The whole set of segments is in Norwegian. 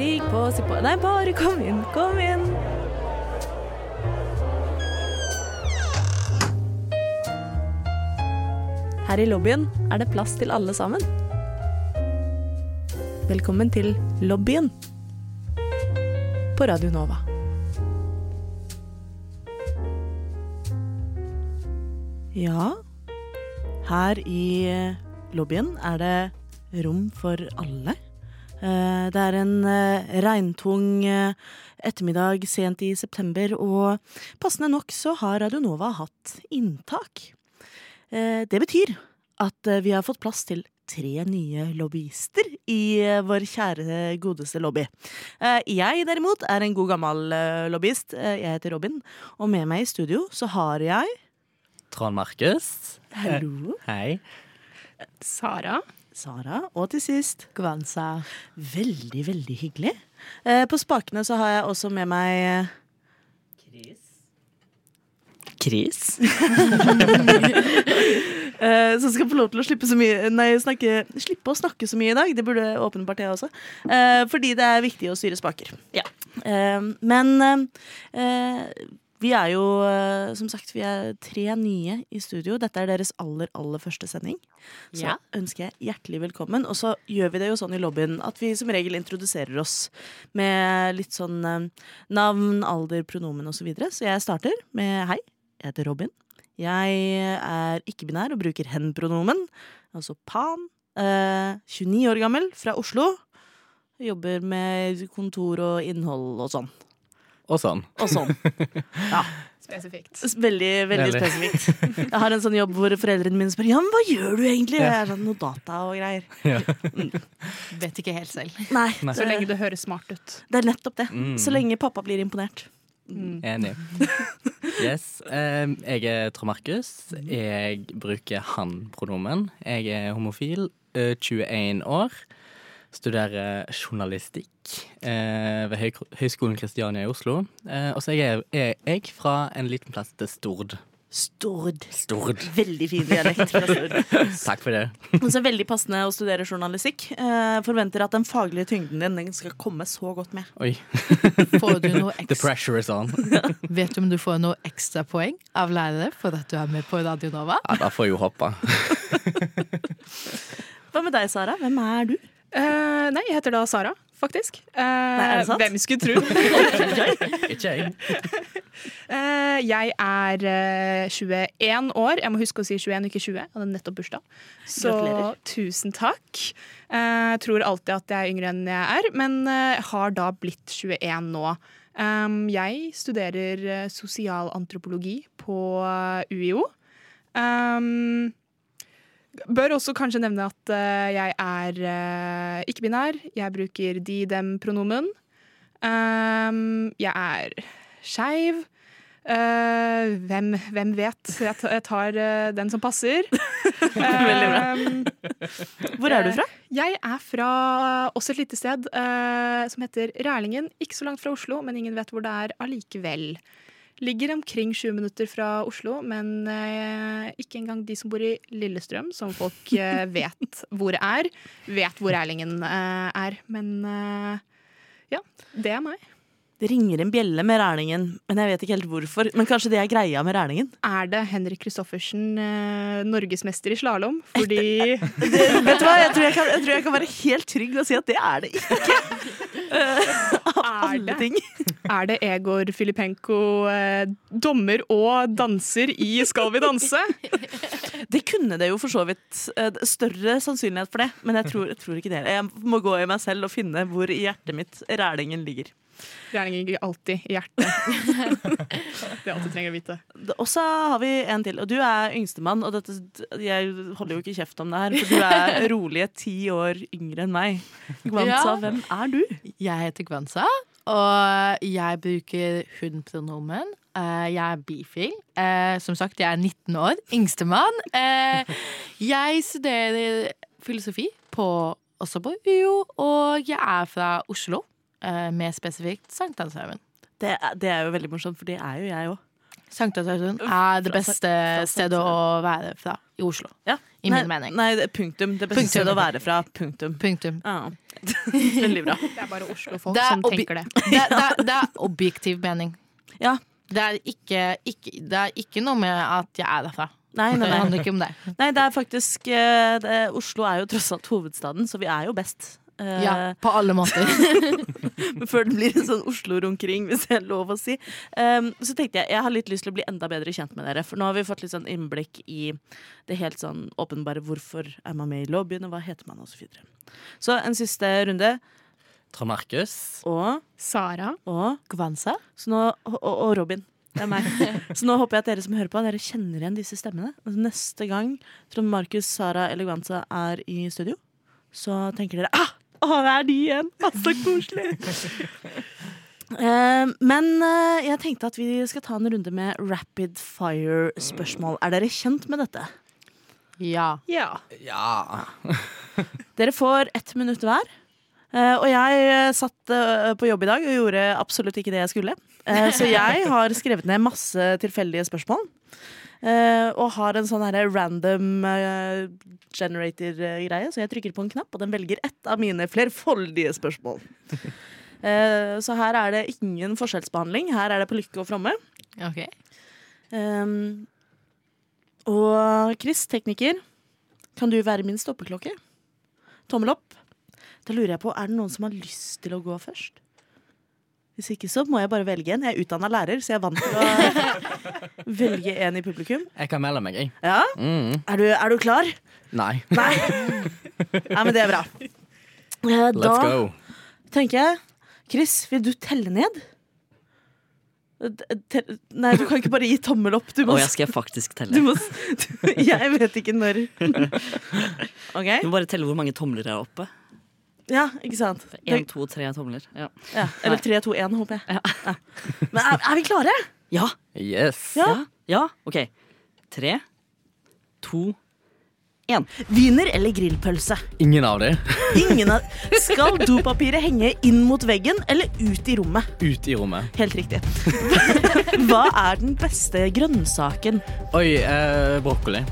Stig på, si på Nei, bare kom inn, kom inn. Her i lobbyen er det plass til alle sammen. Velkommen til lobbyen på Radio Nova. Ja, her i lobbyen er det rom for alle. Eh, Det er en eh, regntung eh, ettermiddag sent i september, og passende nok så har Radio Nova hatt inntak. Eh, Det betyr at vi har fått plass til tre nye lobbyister i vår kjære, godeste lobby. Eh, Jeg derimot er en god gammel lobbyist. Jeg heter Robin, og med meg i studio så har jeg Trond Markus. Hallo. Hei. Sara. Sara. Og til sist Gwanza. Veldig, veldig hyggelig. Eh, På spakene så har jeg også med meg Chris. Chris. eh, som skal få lov til å slippe, så mye, nei, snakke, slippe å snakke så mye i dag. Det burde åpenbart jeg også. Eh, fordi det er viktig å styre spaker. Ja. Eh, men eh, vi er jo, eh, som sagt, vi er tre nye i studio. Dette er deres aller, aller første sending. Så Ja. ønsker jeg hjertelig velkommen. Og så gjør vi det jo sånn i lobbyen at vi som regel introduserer oss med litt sånn eh, navn, alder, pronomen osv. Så, videre. så jeg starter med hei. Jeg heter Robin. Jeg er ikke-binær og bruker hen-pronomen, altså pan. Eh, 29 år gammel, fra Oslo. Jobber med kontor og innhold og sånn. Og sånn. Og sånn. Ja, Spesifikt. Veldig, veldig Veldig. spesifikt. Jeg har en sånn jobb hvor foreldrene mine spør Ja, men hva gjør du egentlig? Jeg er sånn, Noe data og greier. Vet ikke helt selv. Nei, Nei. Så lenge det høres smart ut. det er nettopp det. Mm. Så lenge pappa blir imponert. Enig. Yes. eh, jeg er Trond Markus. Jeg bruker han-pronomen. Jeg er homofil, eh, 21 år. Studerer journalistikk eh, ved Høy Høgskolen Kristiania i Oslo. Eh, og så er er jeg fra en liten plass til Stord. Stord. Stord. Veldig fin dialekt fra Stord. Takk for det. Og så veldig passende å studere journalistikk. Eh, forventer at den faglige tyngden din den skal komme så godt med. Oi. Får du noe ekstra? The pressure is on. vet du om du får noe ekstra poeng av lærere for at du er med på Radio Nova? Ja, da får jeg jo hoppe. Hva med deg, Sara? Hvem er du? Eh, nei, jeg heter da Sara, faktisk. Nei, er det sant? Hvem skulle tro? Ikke jeg. Eh, jeg er eh, 21 år. Jeg må huske å si 21, ikke 20. Jeg hadde nettopp bursdag. Så Gratulerer. tusen takk. Jeg tror alltid at jeg er yngre enn jeg er, men har da blitt 21 nå. Um, jeg studerer sosialantropologi på UiO. Um, bør også kanskje nevne at uh, jeg er uh, ikke-binær. Jeg bruker de, dem-pronomen. Um, jeg er skeiv. Uh, hvem, hvem vet? Jeg, tar, jeg tar eh, den som passer. Um, Hvor er du fra? jeg er fra også et lite sted eh, som heter Rælingen. Ikke så langt fra Oslo, men ingen vet hvor det er allikevel. Ligger omkring sju minutter fra Oslo, men eh, ikke engang de som bor i Lillestrøm, som folk eh, vet hvor er, vet hvor Erlingen eh, er. Men eh, ja, det er meg. Det ringer en bjelle med Rælingen, men jeg vet ikke helt hvorfor. Men kanskje det er greia med Rælingen? Er det Henrik Kristoffersen eh, norgesmester i slalåm? Fordi Det, vet du hva? Jeg tror jeg, kan, jeg tror jeg kan være helt trygg og si at det er det ikke. Eh, Av alle det? ting. er det Egor Filipenko eh, dommer og danser i Skal vi danse? Det kunne det jo for så vidt. eh, Større sannsynlighet for det, men jeg tror, jeg tror ikke det. Jeg må gå i meg selv og finne hvor i hjertet mitt Rælingen ligger. Rælingen ligger alltid i hjertet. det er alt du trenger å vite. Og så har vi en til, og du er yngstemann. Og dette, jeg holder jo ikke kjeft om det her, for du er rolige ti år yngre enn meg. Gwanza, Ja. hvem er du? Jeg heter Gwanza, og jeg bruker hun-pronomen. Eh, jeg er bifil. Eh, som sagt, jeg er 19 år. Yngstemann. Uh, jeg studerer filosofi på, på og jeg er fra Oslo. Eh, mer spesifikt Sankthanshaugen. Det, er- det er jo veldig morsomt, for det er jo jeg òg. Sankthanshaugen er det beste stedet å være fra i Oslo. Ja. I nei, min mening. Nei, det punktum. Det beste Punktum. stedet å være fra. Punktum. Punktum. Ja. Veldig bra. Det er bare Oslo-folk Det er som tenker det. Det, det, det er objektiv mening. Ja. Det er ikke, ikke, det er ikke noe med at jeg er derfra. Nei, nei, Det nei. handler ikke om det. nei, det er faktisk eh, det, Oslo er jo tross alt hovedstaden, så vi er jo best. Eh, Ja, på alle måter. Før det blir en sånn Oslo-runkering, hvis det er lov å si. Um, så tenkte jeg jeg har litt lyst til å bli enda bedre kjent med dere. For nå har vi fått litt sånn innblikk i det helt sånn åpenbare hvorfor er man med i lobbyen, og hva heter man, og så videre. Så en siste runde. Trond Markus. Og, Sara. og, Gvanza? så og, og Robin. Det er meg. Så nå håper jeg at dere som hører på, dere kjenner igjen disse stemmene. Neste gang Trond Markus, Sara eller Gwanza er i studio, så tenker dere ah, å, det er de igjen! Ah, så koselig! Uh, men uh, jeg tenkte at vi skal ta en runde med rapid fire-spørsmål. Er dere kjent med dette? Ja. Ja. Ja. Dere får ett minutt hver. Uh, og jeg satt på jobb i dag og gjorde absolutt ikke det jeg skulle. Eh, så jeg har skrevet ned masse tilfeldige spørsmål. Eh, og har en sånn her random eh, generator-greie, så jeg trykker på en knapp, og den velger ett av mine flerfoldige spørsmål. Eh, så her er det ingen forskjellsbehandling. Her er det på lykke og fromme. Ok. Um, og Chris, tekniker, kan du være min stoppeklokke? Tommel opp. Da lurer jeg på, er det noen som har lyst til å gå først? Hvis ikke så må jeg bare velge en. Jeg er utdanna lærer, så jeg er vant til å velge en i publikum. Jeg kan melde meg, jeg. Ja, Mm. Er du, er du klar? Nei. Nei. Nei, men det er bra. Eh, Let's Da go. tenker jeg Chris, vil du telle ned? Nei, du kan ikke bare gi tommel opp. Du må, oh, jeg skal faktisk du telle. må du, Jeg vet ikke når. OK? Du må bare telle hvor mange tomler er oppe. Ja, ikke sant? Én, to, tre tomler. Ja. Ja, eller 3, 2, 1, håper jeg. Ja. Men er, er vi klare? Ja. Yes. Ja. OK. Tre, to, én. Wiener eller grillpølse? Ingen av dem. Ingen av Skal dopapiret henge inn mot veggen eller ut i rommet? Ut i rommet. Helt riktig. Hva er den beste grønnsaken? Oi, eh, brokkoli.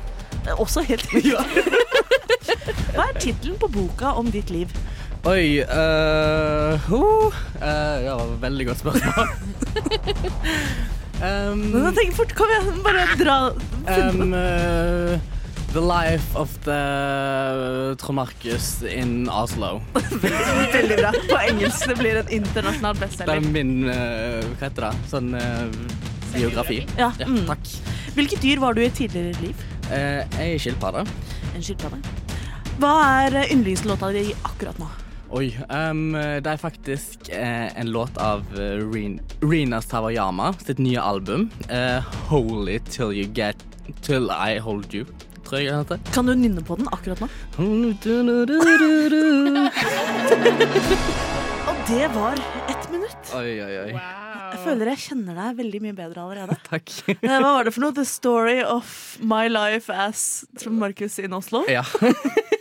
Også helt riktig. Hva er tittelen på boka om ditt liv? Oi uh, ho. uh, Det var et veldig godt spørsmål. um, Nå tenk fort, Kom igjen, bare dra. um, the life of the Trond Markus in Oslo. Veldig bra. På engelsk. Det blir en internasjonal Det er min eh, Hva heter det? Sånn eh, biografi. Ja, Ja, mm. takk. Hvilket dyr var du i tidligere liv? Jeg er skilpadde. En skilpadde. Hva er yndlingslåta di akkurat nå? Oi. Um, det er faktisk eh, en låt av eh, Rin Rina Sawayama sitt nye album. eh, 'Holy Till You Get Till I Hold You', tror jeg heter. Kan du nynne på den akkurat nå? Og det var ett minutt. Oi, oi, oi. Jeg føler jeg kjenner deg veldig mye bedre allerede. Takk. Eh, Hva var det for noe? The story of my life as Trond Markus in Oslo? Ja.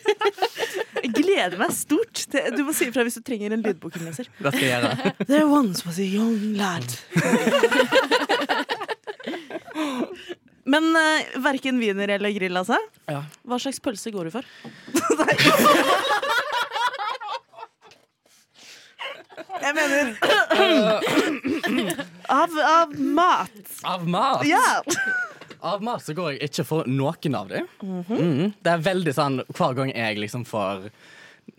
Jeg gleder meg stort. Du må si ifra hvis du trenger en lydbokinnleser. Det skal jeg gjøre. There once was a young lad. Men uh, verken wiener eller grill, altså? Ja. Hva slags pølse går du for? Jeg mener av, av mat. Av mat. Ja. Av mat så går jeg ikke for noen av dem. mm. Det er veldig sånn hver gang jeg liksom får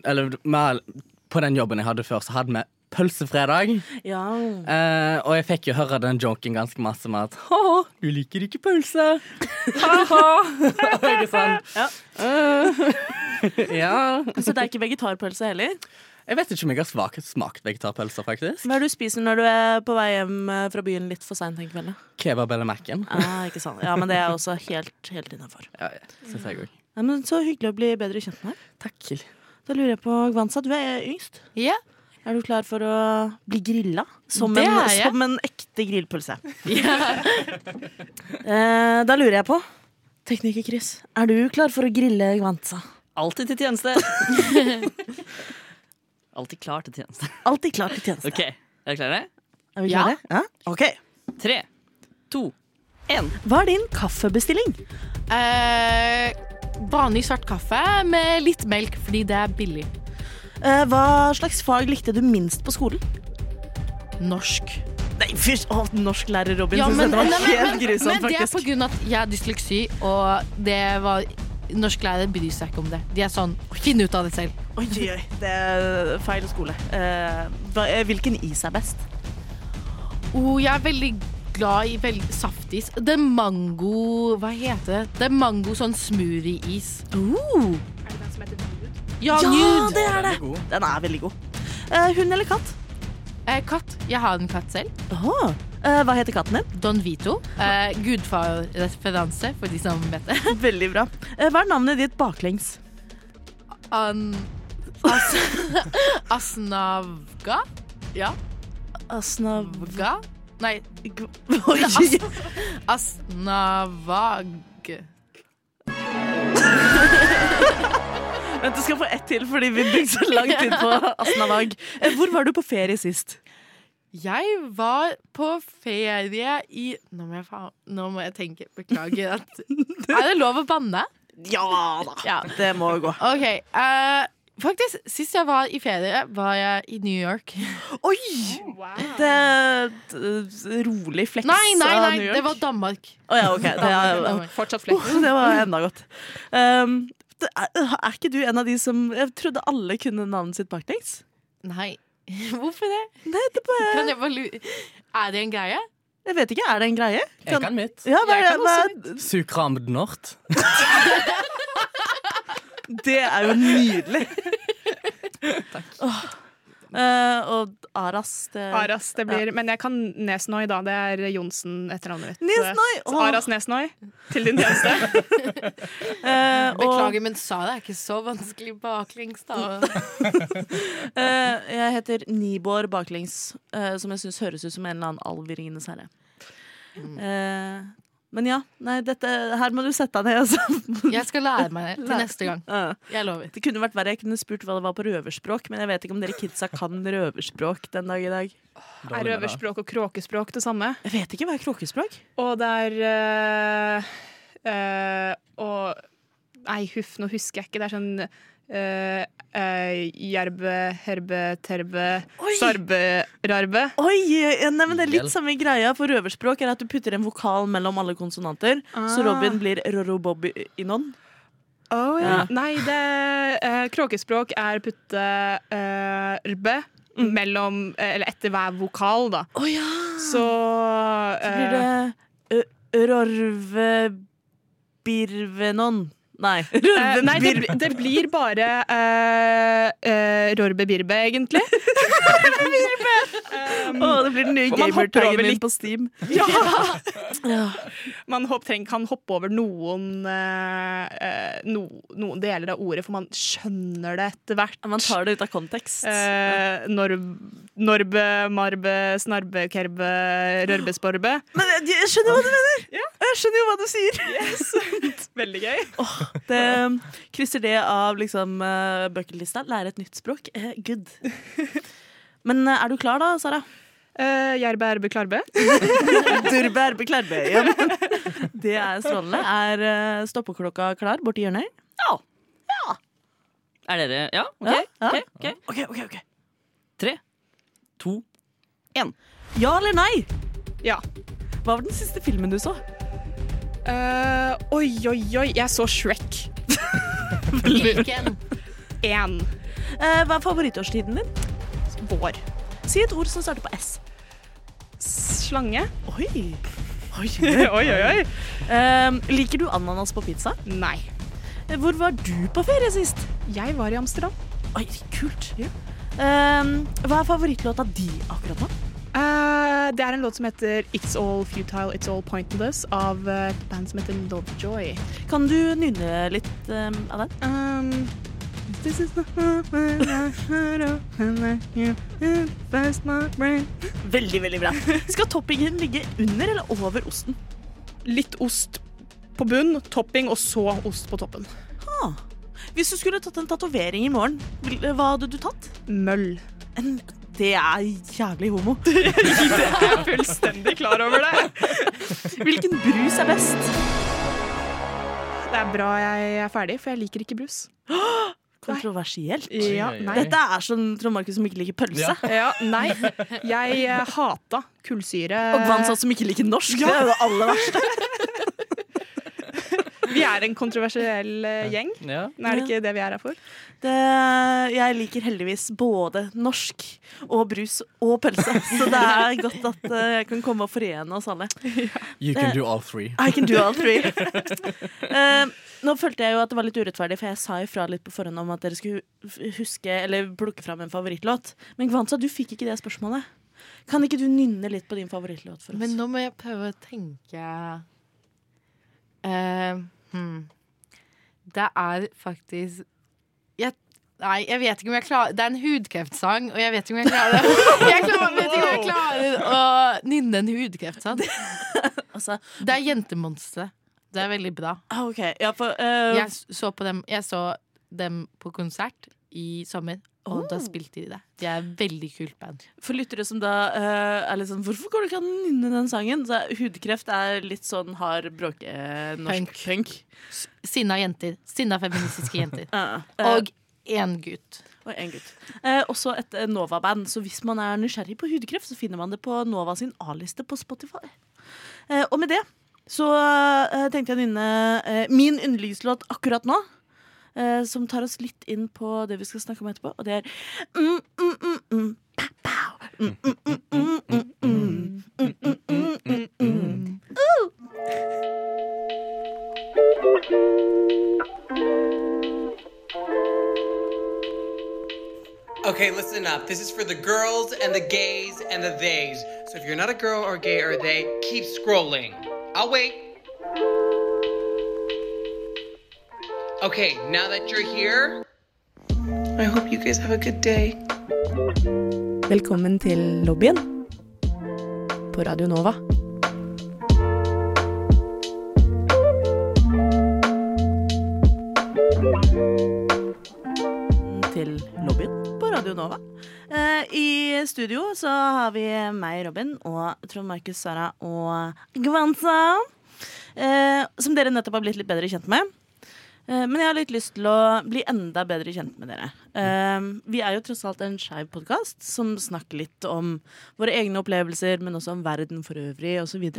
Eller med, på den jobben jeg hadde før, så hadde vi pølsefredag. ja. Eh, og jeg fikk jo høre den joken ganske masse med at ha, du liker ikke pølse. Ha-ha. Og jeg er sånn Ja. Uh, ja. Så det er ikke vegetarpølse heller? Jeg vet ikke om jeg har smakt, smakt vegetarpølser, faktisk. Hva er det du spiser når du er på vei hjem eh, fra byen litt for seint en kveld? Kebab eller Mac-en. Ah, ikke sant. Ja, men det er også helt, helt innafor. Ja, ja, synes jeg òg. Ja, men så hyggelig å bli bedre kjent med deg. Takk. Da lurer jeg på, Gwansa, du er yngst. Ja. Er du klar for å bli grilla? Som, en, som en ekte grillpølse. Eh, da lurer jeg på, tekniker Chris, er du klar for å grille Gwansa? Alltid til tjeneste. Alltid klar til tjeneste. Alltid klar til tjeneste. OK, er dere klare? Er vi klare? Ja. Ok. Tre, to, én. Hva er din kaffebestilling? Eh, vanlig svart kaffe med litt melk, fordi det er billig. Eh, hva slags fag likte du minst på skolen? Norsk. Nei, fysj! Å, norsklærer Robin. Ja, synes men, dette var nei, men, helt men, grusomt, men det er faktisk. på grunn av at jeg har dysleksi, og det var Norsklærer bryr seg ikke om det. De er sånn Finn ut av det selv. Oi, oi. Det er feil skole. Eh, eh, hvilken is er best? Oh, jeg er veldig glad i veld saftis. Det er mango Hva heter det? Det er mango sånn smoothie-is. Uh, Er det den som heter Nude? Ja, ja, nude! det er det! Den er er veldig god. Eh, hund eller katt? Eh, katt. Jeg har en katt selv. Åh. Eh, hva heter katten din? Don Vito. Uh, Gudfar-referanse, for de som vet det. Veldig bra. Uh, hva er navnet ditt baklengs? An... As Asnavga? Ja. Asnavga? Nei, As Asnavag. Vent, du skal få ett til fordi vi brukte så lang tid på Asnavag. Eh, hvor var du på ferie sist? Jeg var på ferie i Nå må jeg, faen, nå må jeg tenke. Beklager. At, er det lov å banne? Ja da, Ja. det må gå. OK. uh, faktisk, sist jeg var i ferie, var jeg i New York. Oi! Wow. Det er rolig fleks av New av nei, York. det var Danmark. Oh, ja, ok. Det, er, Danmark. Fortsatt fleks. Oh, det var enda godt. Um, det er, er ikke du en av de som Jeg trodde alle kunne navnet sitt baklengs. Nei. Hvorfor det? Nei, det bare, Kan jeg bare lure Er det en greie? jeg vet ikke, er det en greie? Jeg kan mitt. ja, Jeg kan også mitt. Sukram Nort. det er jo nydelig. Åh. Eh, og Aras det, Aras, det blir Men jeg kan Nesnoi, da. Det er Johnsen etternavnet mitt. Nesnoi! Oh. Aras Nesnoi, til din tjeneste. uh, Beklager, men sa det er ikke så vanskelig baklengs, da. uh, jeg heter Nibor baklengs, som jeg syns høres ut som en eller annen alv i Ringenes herre. Eh, men ja, nei, dette, her må du sette deg ned. Altså. Jeg skal lære meg det til neste gang. Ja. Jeg lover. Det kunne vært verre. Jeg kunne spurt hva det var på røverspråk, men jeg vet ikke om dere kidsa kan røverspråk den dag i dag. Er røverspråk og kråkespråk det samme? Jeg vet ikke hva er kråkespråk. Og det er øh, øh, Og Nei, huff, nå husker jeg ikke. Det er sånn uh, Jerbe, herbe, terbe, Oi! sarbe, rarbe. Oi, nei, men Det er litt samme greia på røverspråk. er at Du putter en vokal mellom alle konsonanter. Så Ah. Robin blir Rorobobby-inon. Oh, ja. Ja. Nei, det uh, Kråkespråk er putte eh, rbe Mm. mellom eh, Eller etter hver vokal, da. Oh, ja! Så, Så blir eh, det uh, Rorvebirvenon. Nei. eh, nei, det, det blir bare uh, Rorbe Birbe, egentlig. Rorbe um, oh, det blir den nye gamertagen hopper min på Steam. ja. Ja. Man hopp, treng, kan hoppe over noen, eh, eh, no, noen deler av ordet, for man skjønner det etter hvert. Man tar det ut av kontekst. Uh, norb, norbe, marbe, snarbe, kerbe, rørbesporbe. Men jeg, jeg skjønner hva du mener! Jeg skjønner jo hva du sier. Veldig gøy. Det krysser det av liksom uh, bucketlista. Lære et nytt språk. Eh, good. Men eh, er du klar da, Sara? Uh, Jerbe, erbe, klarbe. Durbe, erbe, klarbe. Ja, det er strålende. Er stoppeklokka klar borti hjørnet? Ja Er dere Ja, OK. Ja, okay. ok, ok. OK, OK. ok Tre, to, én. Ja eller nei? Ja. Hva var den siste filmen du så? Eh, oi, oi, oi. Jeg så Shrek Hvilken? Én. Uh, hva er favorittårstiden din? Vår. Si et ord som starter på S. Slange. Oi. Oi. oi, oi, oi. Eh, liker du ananas på pizza? Nei. Eh, Hvor var du på ferie sist? Jeg var i Amsterdam. Oi, kult. Eh, hva er favorittlåta di akkurat nå? Eh, det er en låt som heter It's All Futile, It's All Pointless av eh, et band som heter Lovejoy. Kan du nynne litt um, av den? Um, this is the. Veldig, veldig bra. Skal toppingen ligge under eller over osten? Litt ost på bunn, topping, og så ost på toppen. Ah. Hvis du skulle tatt en tatovering i morgen, hva hadde du tatt? Møll. En, det er jævlig homo. Jeg er fullstendig klar over det. Hvilken brus er best? Det er bra jeg er ferdig, for jeg liker ikke brus. Kontroversielt. Ja. Dette er som Trond Markus som ikke liker pølse. Ja, nei. Jeg eh, hata kullsyre. Og Gvansat som ikke liker norsk. Det er jo det aller verste. Vi er en kontroversiell eh, gjeng. Ja. Er det ikke det vi er her for? Det, jeg liker heldigvis både norsk og brus og pølse. Så det er godt at eh, jeg kan komme og forene oss alle. You can do all three. I can do all three. Eh, nå følte jeg jo at det var litt urettferdig, for jeg sa ifra litt på forhånd om at dere skulle huske eller plukke fram en favorittlåt. Men Gvansa, du fikk ikke det spørsmålet. Kan ikke du nynne litt på din favorittlåt for oss? Men nå må jeg prøve å tenke Eh, hmm. Det er faktisk jeg, Nei, jeg vet ikke om jeg klarer Det er en hudkreftsang, og jeg vet ikke om jeg klarer det. Jeg klarer, vet ikke om jeg klarer å nynne en hudkreftsang. altså, Det er Jentemonstre. Det er veldig bra. Okay, Ja, for, uh... Jeg så, på dem, jeg så dem på konsert i sommer, og da spilte de det. De er et veldig kult band. For lyttere som da uh, er litt sånn Hvorfor går du ikke an å nynne den sangen? Så hudkreft er litt sånn hard bråke norsk Punk. punk. Sinna jenter. Sinna feministiske jenter. uh, uh, Og én gutt. og en gutt. Eh, også et eh, Nova-band, så hvis man er nysgjerrig på hudkreft, så finner man det på Nova sin A-liste på Spotify. Eh, og med det så eh, tenkte jeg å nynne min yndlingslåt akkurat nå. Eh, som tar oss litt inn på det vi skal snakke om etterpå, og det er mm, mm, mm, mm. Mm, mm, mm, mm, mm, mm. Mm, mm, mm, mm, mm. Okay, listen up. This is for the girls and the gays and the theys. So if you're not a girl or gay or they, keep scrolling. I'll wait. Okay, now that you're here, I hope you guys have a good day. Velkommen til lobbyen på Radio Nova. til lobbyen på Radio Nova. Eh, I studio så har vi meg, Robin, og Trond Markus, Sara og Gvanza. Eh, som dere nettopp har blitt litt bedre kjent med. Eh, men jeg har litt lyst til å bli enda bedre kjent med dere. Eh, vi er jo tross alt en skeiv podkast som snakker litt om våre egne opplevelser, men også om verden for øvrig, osv.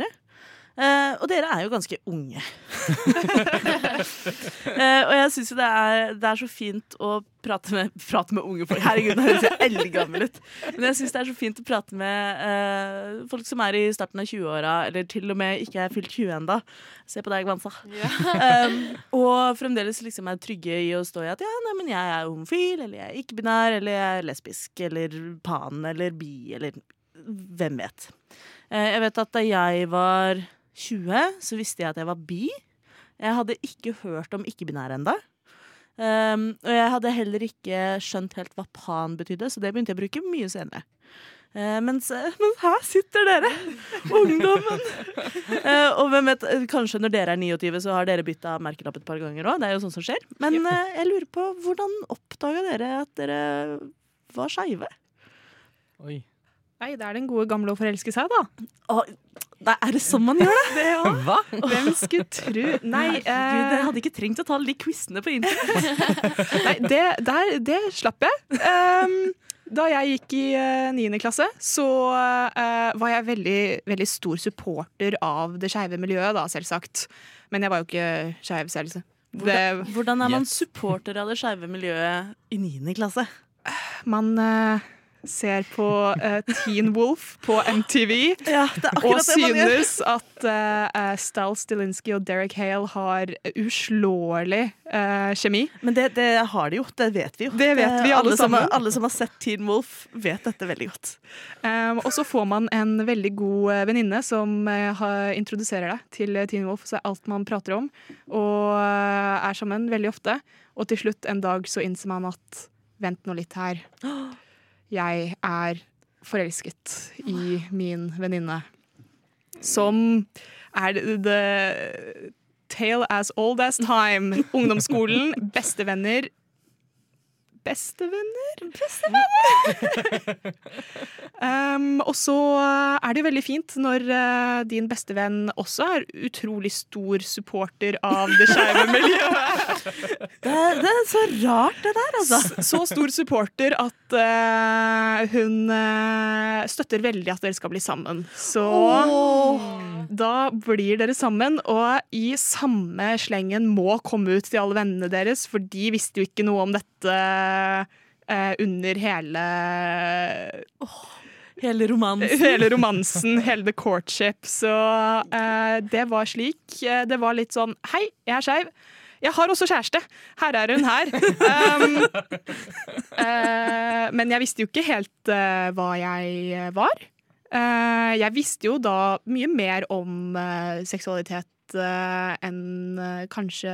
Uh, og dere er jo ganske unge. uh, og jeg syns jo det er, det er så fint å prate med, prate med unge folk. Herregud, nå høres jeg eldgammel ut. Men jeg syns det er så fint å prate med uh, folk som er i starten av 20-åra, eller til og med ikke er fylt 20 enda Se på deg, Gvansa. Um, og fremdeles liksom er trygge i å stå i at ja, nei, men jeg er homofil, eller jeg er ikke-binær, eller jeg er lesbisk, eller pan, eller bi, eller hvem vet. Jeg vet at da jeg var 20, så visste jeg at jeg var bi. Jeg hadde ikke hørt om ikke-binære ennå. Um, og jeg hadde heller ikke skjønt helt hva pan betydde, så det begynte jeg å bruke mye senere. Uh, mens, men her sitter dere, ungdommen! Uh, og hvem vet, eh, kanskje når dere er 29, så har dere bytta merkelapp et par ganger òg. Det er jo sånt som skjer. Men uh, jeg lurer på, hvordan oppdaga dere at dere var skeive? Oi. Nei, det er den gode gamle å forelske seg, da. Å, nei, er det sånn man gjør det? Hva? Hvem skulle tro Nei, Gud, jeg eh, hadde ikke trengt å ta alle de quizene på internett. nei det, der, det slapp jeg. Um, da jeg gikk i niende uh, klasse, så uh, var jeg veldig, veldig stor supporter av det skeive miljøet, da, selvsagt. Men jeg var jo ikke skeiv selv. så Det, Hvordan er man Yes. supporter av det skeive miljøet i 9. klasse? man eh, ser på uh, Teen Wolf på MTV. Ja, Og synes at uh, Stal Stilinski og Derek Hale har uslåelig uh, kjemi. Men det, det har de jo, det vet vi jo. Det vet vi, alle som, sammen. alle som har sett Teen Wolf, vet dette veldig godt. Um, og så får man en veldig god venninne som har, introduserer deg til Teen Wolf, så er alt man prater om, og er sammen veldig ofte. Og til slutt en dag så innser man at vent nå litt her. Jeg er forelsket i min venninne. Som er the, tale as old as time. Ungdomsskolen, bestevenner. Bestevenner. um, og så er det jo veldig fint når uh, din bestevenn også er utrolig stor supporter av det skeive miljøet. Det, det er så rart, det der, altså. Så, Så stor supporter at uh, hun uh, støtter veldig at dere skal bli sammen. Så da blir dere sammen, og i samme slengen må komme ut til alle vennene deres, for de visste jo ikke noe om dette eh, under hele Hele romansen. Hele romansen, hele the courtship. Så eh, det var slik. Eh, Det var litt sånn Hei, jeg er skeiv. Jeg har også kjæreste. Her er hun her. Um, uh, men jeg visste jo ikke helt uh, hva jeg var. Uh, jeg visste jo da mye mer om seksualitet enn kanskje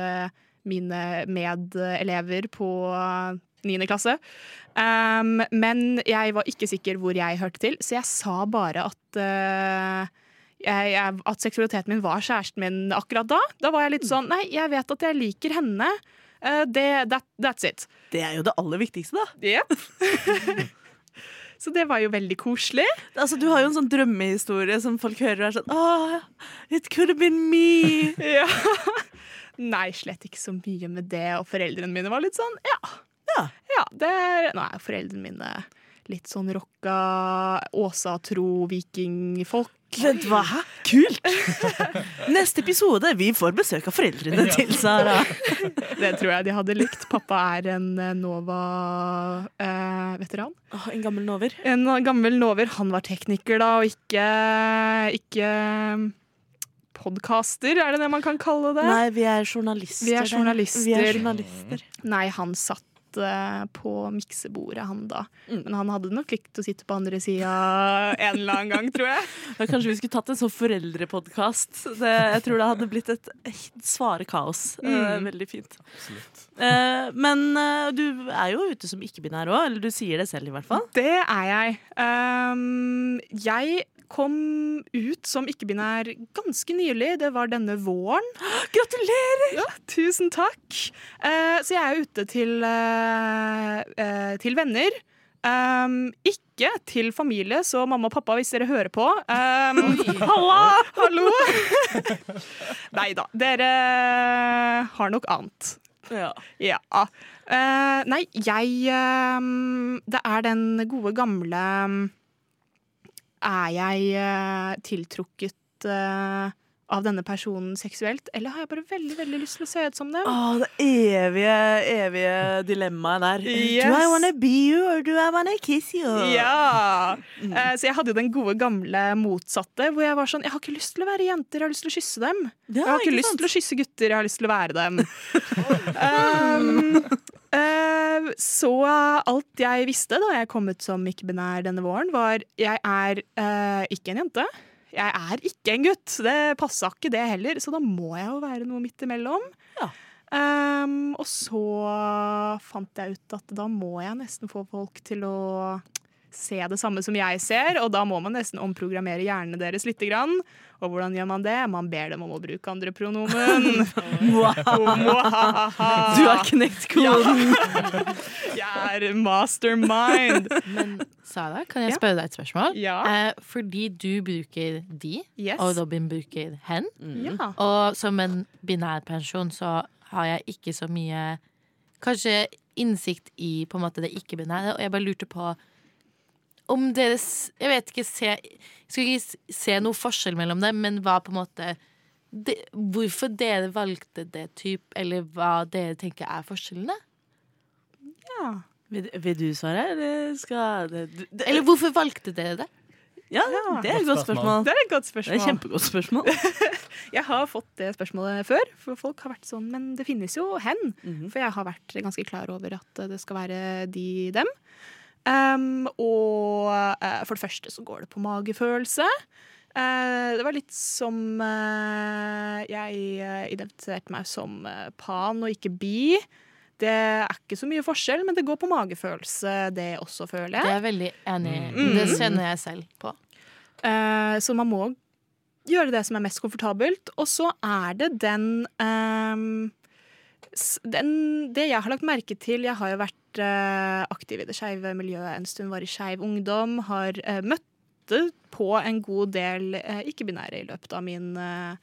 mine medelever på niende klasse. Um, men jeg var ikke sikker hvor jeg hørte til, så jeg sa bare at uh, jeg, jeg, at seksualiteten min var kjæresten min akkurat da. Da var jeg litt sånn Nei, jeg vet at jeg liker henne. Uh, det, that, that's it. Det er jo det aller viktigste, da. Yep. Så det var jo veldig koselig. Altså, du har jo en sånn drømmehistorie som folk hører og er sånn Åh, it could have been me. Ja. Nei, slett ikke så mye med det. Og foreldrene mine var litt sånn ja. Ja. ja er, nå er foreldrene mine litt sånn rocka, åsatro, vikingfolk. Vent, hva? Kult! Neste episode, vi får besøk av foreldrene til Sara. Det tror jeg de hadde likt. Pappa er en eh, Nova-veteran. Åh, en gammel nover. en gammel Nover. Han var tekniker da, og ikke, ikke podcaster, er det det man kan kalle det? Nei, vi er journalister. Vi er journalister. Vi er journalister. Nei, han satt eh, på miksebordet, han da. Mm. Men han hadde nok likt å sitte på andre sida en eller annen gang, tror jeg. Da kanskje vi skulle tatt en sånn foreldrepodkast. Jeg tror det hadde blitt et svare kaos. Eh, Mm. veldig fint. Eh, men eh, du er jo ute som ikke-binær òg, eller du sier det selv i hvert fall. Det er jeg. Um, jeg kom ut som ikke-binær ganske nylig. Det var denne våren. Gratulerer! Ja, tusen takk. Eh, så jeg er ute til, eh, eh, til venner. Um, ikke til familie, så mamma og pappa, hvis dere hører på um, Halla! Hallo! Nei da, dere har nok annet. Ja. Ja. Uh, nei, jeg um, Det er den gode gamle Er jeg eh, tiltrukket eh, av denne personen seksuelt, eller har jeg bare veldig veldig lyst til å se ut som dem? Åh, det evige, evige dilemmaet der. Yes. Do I wanna be you, or do I wanna kiss you? Ja! Eh, så jeg hadde jo den gode gamle motsatte, hvor jeg var sånn Jeg har ikke lyst til å være jenter, jeg har lyst til å kysse dem. Ja, jeg har ikke, ikke lyst sant? til å kysse gutter, jeg har lyst til å være dem. um, uh, så alt jeg visste da jeg kom ut som ikke-binær denne våren, var jeg er uh, ikke en jente. Jeg er ikke en gutt. Det passa ikke, det heller. Så da må jeg jo være noe midt imellom. Ja. Um, og så fant jeg ut at da må jeg nesten få folk til å se det samme som jeg ser, og da må man nesten omprogrammere hjernene deres litt. grann. Og hvordan gjør man det? Man ber dem om å bruke andre pronomen. Du har knekt koden. Jeg er mastermind. Men Sara, kan jeg spørre deg et spørsmål? Ja. Eh, fordi du bruker de, Yes. og Robin bruker hen. Ja. Og som en binærpensjon så har jeg ikke så mye Kanskje innsikt i på en måte det ikke-binære, og jeg bare lurte på om dere Jeg vet ikke se, Jeg skal ikke se noe forskjell mellom dem, men hva på en måte de, Hvorfor dere valgte det type, eller hva dere tenker er forskjellene? ja. Vil, vil du svare, eller skal det, det, Eller hvorfor valgte dere det? Ja, det er et godt spørsmål. Det er et godt Det er et kjempegodt spørsmål. Jeg har fått det spørsmålet før, for folk har vært sånn Men det finnes jo hen. Mhm. For jeg har vært ganske klar over at det skal være de, dem. Um, og uh, for det første så går det på magefølelse. Uh, det var litt som uh, Jeg identifiserte meg som pan og ikke bi. Det er ikke så mye forskjell, men det går på magefølelse, det også, føler Det er jeg veldig enig i. Mm. Det kjenner jeg selv på. Så man må gjøre det som er mest komfortabelt. Og så er det den s- den, det jeg har lagt merke til Jeg har jo vært eh, aktiv i det skeive miljøet en stund, var i Skeiv Ungdom. Har uh, møtte på en god del eh, ikke-binære i løpet av min eh,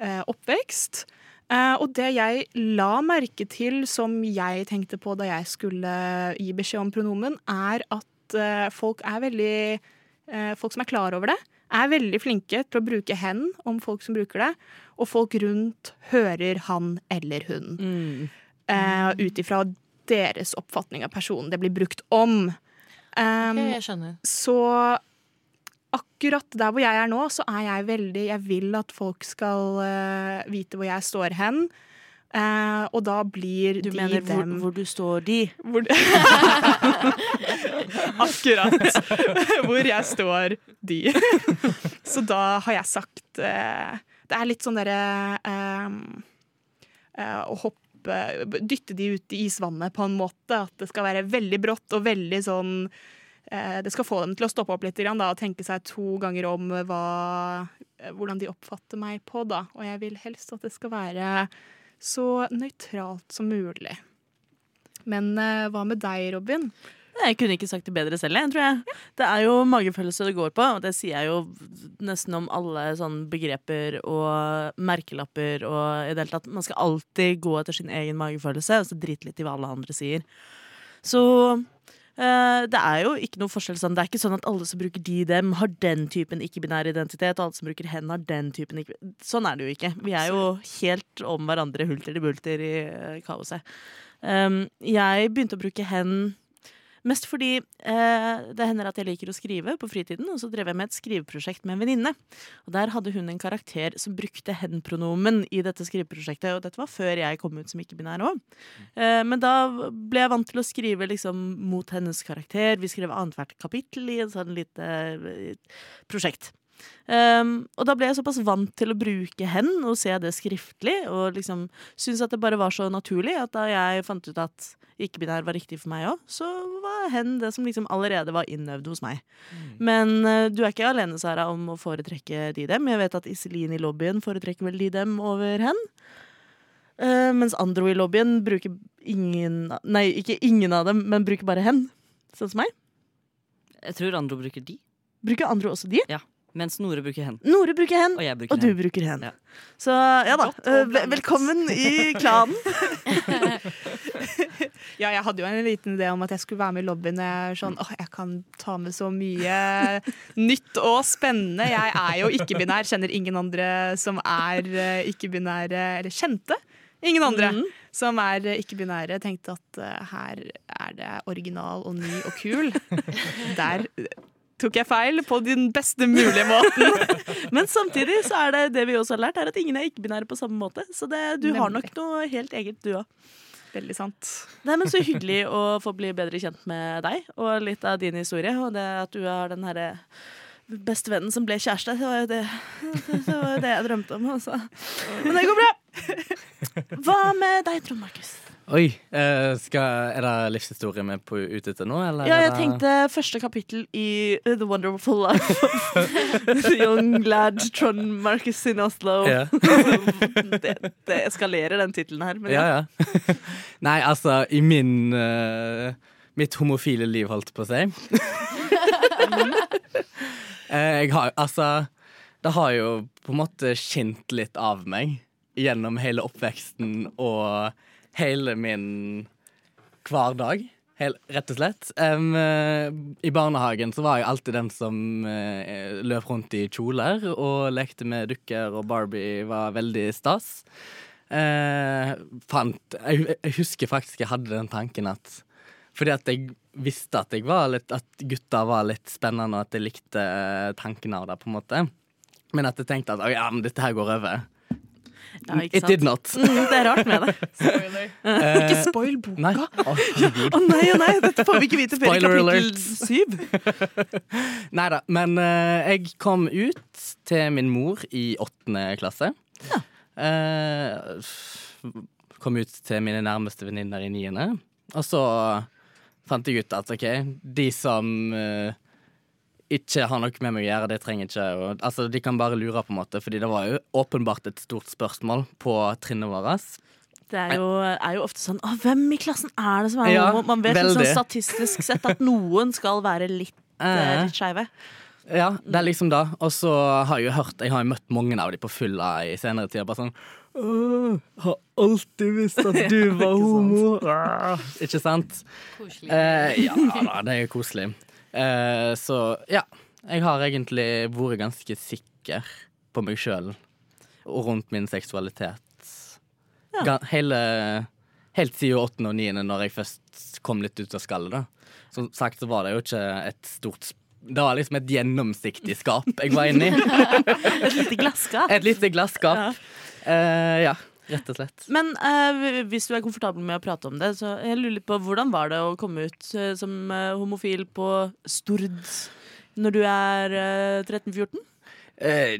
eh, oppvekst. Eh, og det jeg la merke til, som jeg tenkte på da jeg skulle gi beskjed om pronomen, er at eh, folk er veldig eh, Folk som er klar over det, er veldig flinke til å bruke hen om folk som bruker det. Og folk rundt hører han eller hun. Mm. Uh, Ut ifra deres oppfatning av personen det blir brukt om. Um, okay, jeg skjønner. så akkurat der hvor jeg er nå, så er jeg veldig Jeg vil at folk skal uh, vite hvor jeg står hen. Eh, og da blir Du de mener dem hvor du står de? hvor Akkurat hvor jeg står de. Så da har jeg sagt eh, Det er litt sånn derre eh, eh, Å hoppe Dytte de ut i isvannet på en måte. At det skal være veldig brått og veldig sånn eh, Det skal få dem til å stoppe opp litt da, og tenke seg to ganger om hva, hvordan de oppfatter meg på. Da. Og jeg vil helst at det skal være så nøytralt som mulig. Men eh, hva med deg, Robin? Jeg kunne ikke sagt det bedre selv, jeg, tror jeg. Det er jo magefølelse det går på, og det sier jeg jo nesten om alle sånne begreper og merkelapper og i det hele tatt. Man skal alltid gå etter sin egen magefølelse, og så drite litt i hva alle andre sier. Så det er jo ikke noe forskjell sånn. Det er ikke sånn at alle som bruker de, dem, har den typen ikke-binær identitet, og alle som bruker hen, har den typen ikke Sånn er det jo ikke. Vi er jo helt om hverandre, hulter til bulter i eh, kaoset. Um, jeg begynte å bruke hen Mest fordi eh, det hender at jeg liker å skrive på fritiden, og så drev jeg med et skriveprosjekt med en venninne. Og der hadde hun en karakter som brukte hen-pronomen i dette skriveprosjektet, og dette var før jeg kom ut som ikke-binær òg. Eh, men da ble jeg vant til å skrive liksom mot hennes karakter. Vi skrev annethvert kapittel i et sånn lite eh, prosjekt. Um, og da ble jeg såpass vant til å bruke hen og se det skriftlig, og liksom syntes at det bare var så naturlig at da jeg fant ut at ikke-binær var riktig for meg òg, så var hen det som liksom allerede var innøvd hos meg. Men uh, du er ikke alene, Sara, om å foretrekke de dem. Jeg vet at Iselin i lobbyen foretrekker vel de dem over hen. Uh, mens Andro i lobbyen bruker ingen Nei, ikke ingen av dem, men bruker bare hen. Sånn som meg. Jeg tror Andro bruker de, Bruker Andro også de? Mens Nore bruker hen. Nore bruker hen. Og jeg bruker Og du bruker hen. Ja. Så ja da. Eh, velkommen i klanen. Ja, jeg hadde jo en liten idé om at jeg skulle være med i lobbyen. Jeg, sånn, åh, jeg kan ta med så mye nytt og spennende. Jeg er jo ikke-binær, kjenner ingen andre som er eh, ikke-binære, eller kjente. Ingen andre mm. som er eh, ikke-binære. Tenkte at uh, her er det original og ny og kul. Der tok jeg feil på den beste mulige måten. Men samtidig så er det det vi også har lært, er at ingen er ikke-binære på samme måte. Så det, du har nok noe helt eget, du òg. Veldig sant. Nei, men Så hyggelig å få bli bedre kjent med deg og litt av din historie. Og det at du har den herre bestevennen som ble kjæreste. Det var jo det, det, var jo det jeg drømte om. Også. Men det går bra. Hva med deg, Trond Markus? Oi, eh, skal, er det livshistorie vi er på ute etter nå? Eller Ja, jeg tenkte første kapittel i The Wonderful Life of the Young Lad Trond Marcus in Oslo. Ja. det, det eskalerer, den tittelen her. Men Ja, ja. ja. Nei, altså, i min uh, Mitt homofile liv, holdt på å si. Eh, jeg har Altså, det har jo på en måte skint litt av meg gjennom hele oppveksten og hele min hverdag. Hel, rett og slett. Eh, I barnehagen så var jeg alltid den som uh, løp rundt i kjoler og lekte med dukker, og Barbie var veldig stas. Uh, fant, jeg, jeg husker faktisk jeg hadde den tanken at Fordi at jeg visste at, jeg var litt, at gutta var litt spennende, og at jeg likte Tankene tanken av det. på en måte Men at jeg tenkte at ja, men dette her går over. Ja, It did not. Mm, det er rart med det. Eh, Ikke spoil boka! Nei. Å, ja, oh, nei, oh, nei, dette får vi ikke vite før i kapittel syv. Nei da, men eh, jeg kom ut til min mor i åttende klasse. Eh, f- kom ut til mine nærmeste venninner i niende. Og så fant jeg ut at OK, de som eh, ikke har noe med meg å gjøre, det trenger ikke og, Altså, de kan bare lure, på en måte, fordi det var jo åpenbart et stort spørsmål på trinnet vårt. Det er jo, er jo ofte sånn Å, hvem i klassen er det som er Ja, homo? Man vet liksom sånn statistisk sett at noen skal være litt, eh, Eh. litt skeive. Ja, det er liksom det. Og så har jeg jo hørt Jeg har jo møtt mange av de på fylla i senere tider. Bare sånn Åh, har alltid visst at du var homo. Ikke sant? Koselig. Eh, ja da, det er jo koselig. Eh, så ja. Jeg har egentlig vært ganske sikker på meg sjøl og rundt min seksualitet. Ja. Hele, helt siden åttende og niende, når jeg først kom litt ut av skallet. da. Som sagt så var det jo ikke et stort Det var liksom et gjennomsiktig skap jeg var inni. Et lite glasskap. Et lite glasskap. Eh, ja, rett og slett. Men eh, hvis du er komfortabel med å prate om det, så jeg lurer litt på hvordan var det å komme ut eh, som eh, homofil på Stord når du er eh, 13-14? Eh,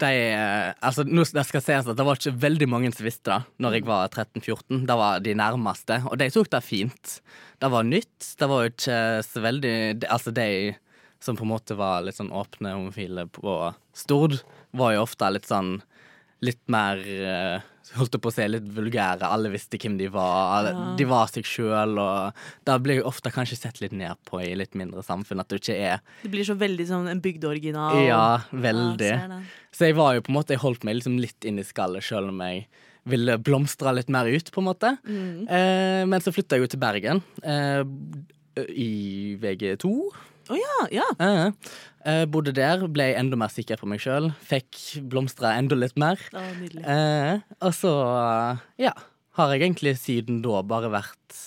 de, eh, altså, nå skal sies at det var ikke veldig mange som visste det Når jeg var 13-14. Det var de nærmeste, og de tok det fint. Det var nytt. Det var jo ikke så veldig de, Altså, de som på en måte var litt sånn åpne homofile på Stord, var jo ofte litt sånn Litt mer eh, Holdt på å si litt vulgære. Alle visste hvem de var. Ja. De var seg sjøl, og det blir jeg ofte kanskje sett litt ned på i litt mindre samfunn. At du ikke er Det blir så veldig sånn en bygdeoriginal. Ja, veldig. Ja. Så jeg var jo på en måte Jeg holdt meg liksom litt inn i skallet, selv om jeg ville blomstre litt mer ut, på en måte. Mm. Eh, men så flytta jeg jo til Bergen eh, i VG2. Å ja, ja. Eh, eh, bodde der, ble enda mer sikker på meg sjøl. Fikk blomstra enda litt mer. Oh. Eh, og så, ja, har jeg egentlig siden da bare vært